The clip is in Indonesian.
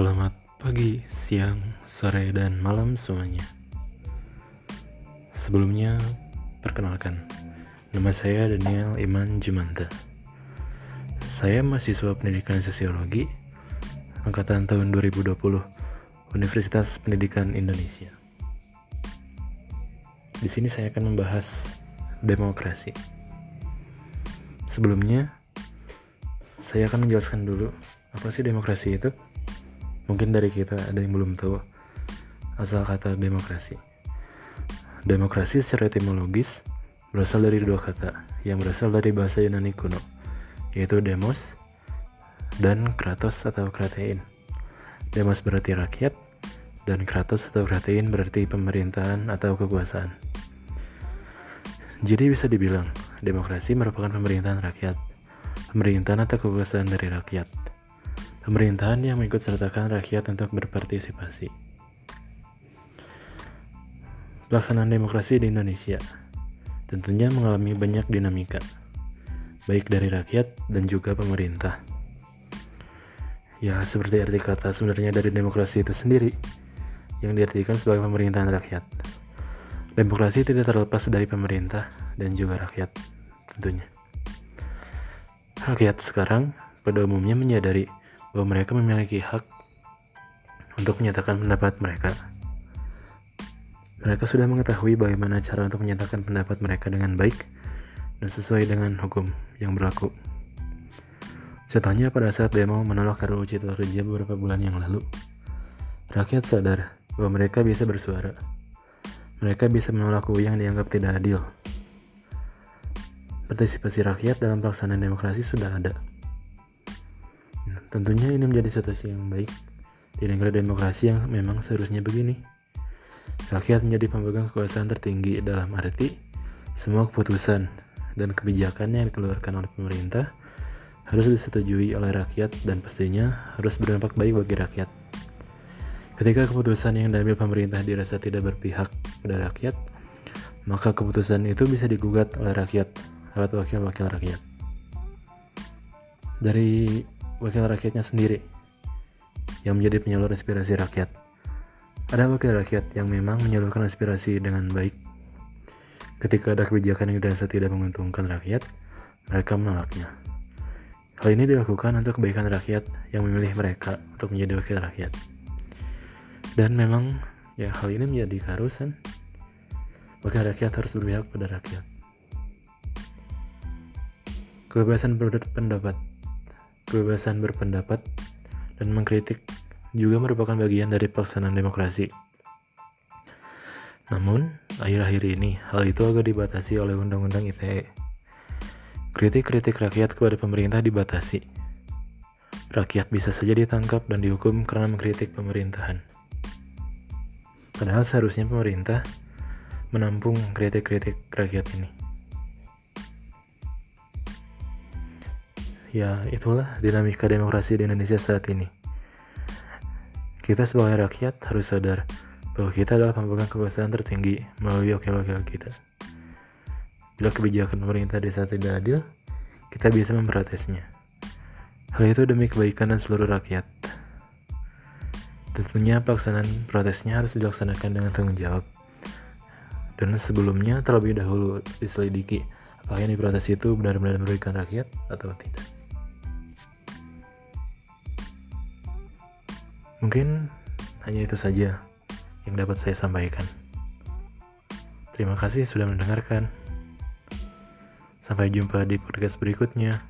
Selamat pagi, siang, sore, dan malam semuanya. Sebelumnya, perkenalkan, nama saya Daniel Iman Jumanta. Saya mahasiswa pendidikan sosiologi angkatan tahun 2020 Universitas Pendidikan Indonesia. Di sini saya akan membahas demokrasi. Sebelumnya, saya akan menjelaskan dulu apa sih demokrasi itu. Mungkin dari kita ada yang belum tahu asal kata demokrasi. Demokrasi secara etimologis berasal dari dua kata yang berasal dari bahasa Yunani kuno, yaitu demos dan kratos atau kratein. Demos berarti rakyat, dan kratos atau kratein berarti pemerintahan atau kekuasaan. Jadi bisa dibilang, demokrasi merupakan pemerintahan rakyat, pemerintahan atau kekuasaan dari rakyat. Pemerintahan yang mengikut sertakan rakyat untuk berpartisipasi. Pelaksanaan demokrasi di Indonesia tentunya mengalami banyak dinamika, baik dari rakyat dan juga pemerintah. Ya, seperti arti kata sebenarnya dari demokrasi itu sendiri, yang diartikan sebagai pemerintahan rakyat. Demokrasi tidak terlepas dari pemerintah dan juga rakyat, tentunya. Rakyat sekarang pada umumnya menyadari bahwa mereka memiliki hak untuk menyatakan pendapat mereka. Mereka sudah mengetahui bagaimana cara untuk menyatakan pendapat mereka dengan baik dan sesuai dengan hukum yang berlaku. Contohnya pada saat demo menolak RUU Cipta Kerja beberapa bulan yang lalu, rakyat sadar bahwa mereka bisa bersuara. Mereka bisa menolak UU yang dianggap tidak adil. Partisipasi rakyat dalam pelaksanaan demokrasi sudah ada. Tentunya ini menjadi situasi yang baik di negara demokrasi yang memang seharusnya begini. Rakyat menjadi pemegang kekuasaan tertinggi dalam arti semua keputusan dan kebijakan yang dikeluarkan oleh pemerintah harus disetujui oleh rakyat dan pastinya harus berdampak baik bagi rakyat. Ketika keputusan yang diambil pemerintah dirasa tidak berpihak pada rakyat, maka keputusan itu bisa digugat oleh rakyat lewat wakil-wakil rakyat. Dari wakil rakyatnya sendiri yang menjadi penyalur aspirasi rakyat. Ada wakil rakyat yang memang menyalurkan aspirasi dengan baik. Ketika ada kebijakan yang dirasa tidak menguntungkan rakyat, mereka menolaknya. Hal ini dilakukan untuk kebaikan rakyat yang memilih mereka untuk menjadi wakil rakyat. Dan memang ya hal ini menjadi keharusan. Wakil rakyat harus berpihak pada rakyat. Kebebasan berpendapat kebebasan berpendapat dan mengkritik juga merupakan bagian dari pelaksanaan demokrasi. Namun, akhir-akhir ini hal itu agak dibatasi oleh Undang-Undang ITE. Kritik-kritik rakyat kepada pemerintah dibatasi. Rakyat bisa saja ditangkap dan dihukum karena mengkritik pemerintahan. Padahal seharusnya pemerintah menampung kritik-kritik rakyat ini. Ya, itulah dinamika demokrasi di Indonesia saat ini. Kita sebagai rakyat harus sadar bahwa kita adalah pemegang kekuasaan tertinggi melalui wakil-wakil kita. Bila kebijakan pemerintah desa tidak adil, kita bisa memprotesnya. Hal itu demi kebaikan dan seluruh rakyat. Tentunya pelaksanaan protesnya harus dilaksanakan dengan tanggung jawab. Dan sebelumnya terlebih dahulu diselidiki apakah yang diprotes itu benar-benar merugikan rakyat atau tidak. Mungkin hanya itu saja yang dapat saya sampaikan. Terima kasih sudah mendengarkan. Sampai jumpa di podcast berikutnya.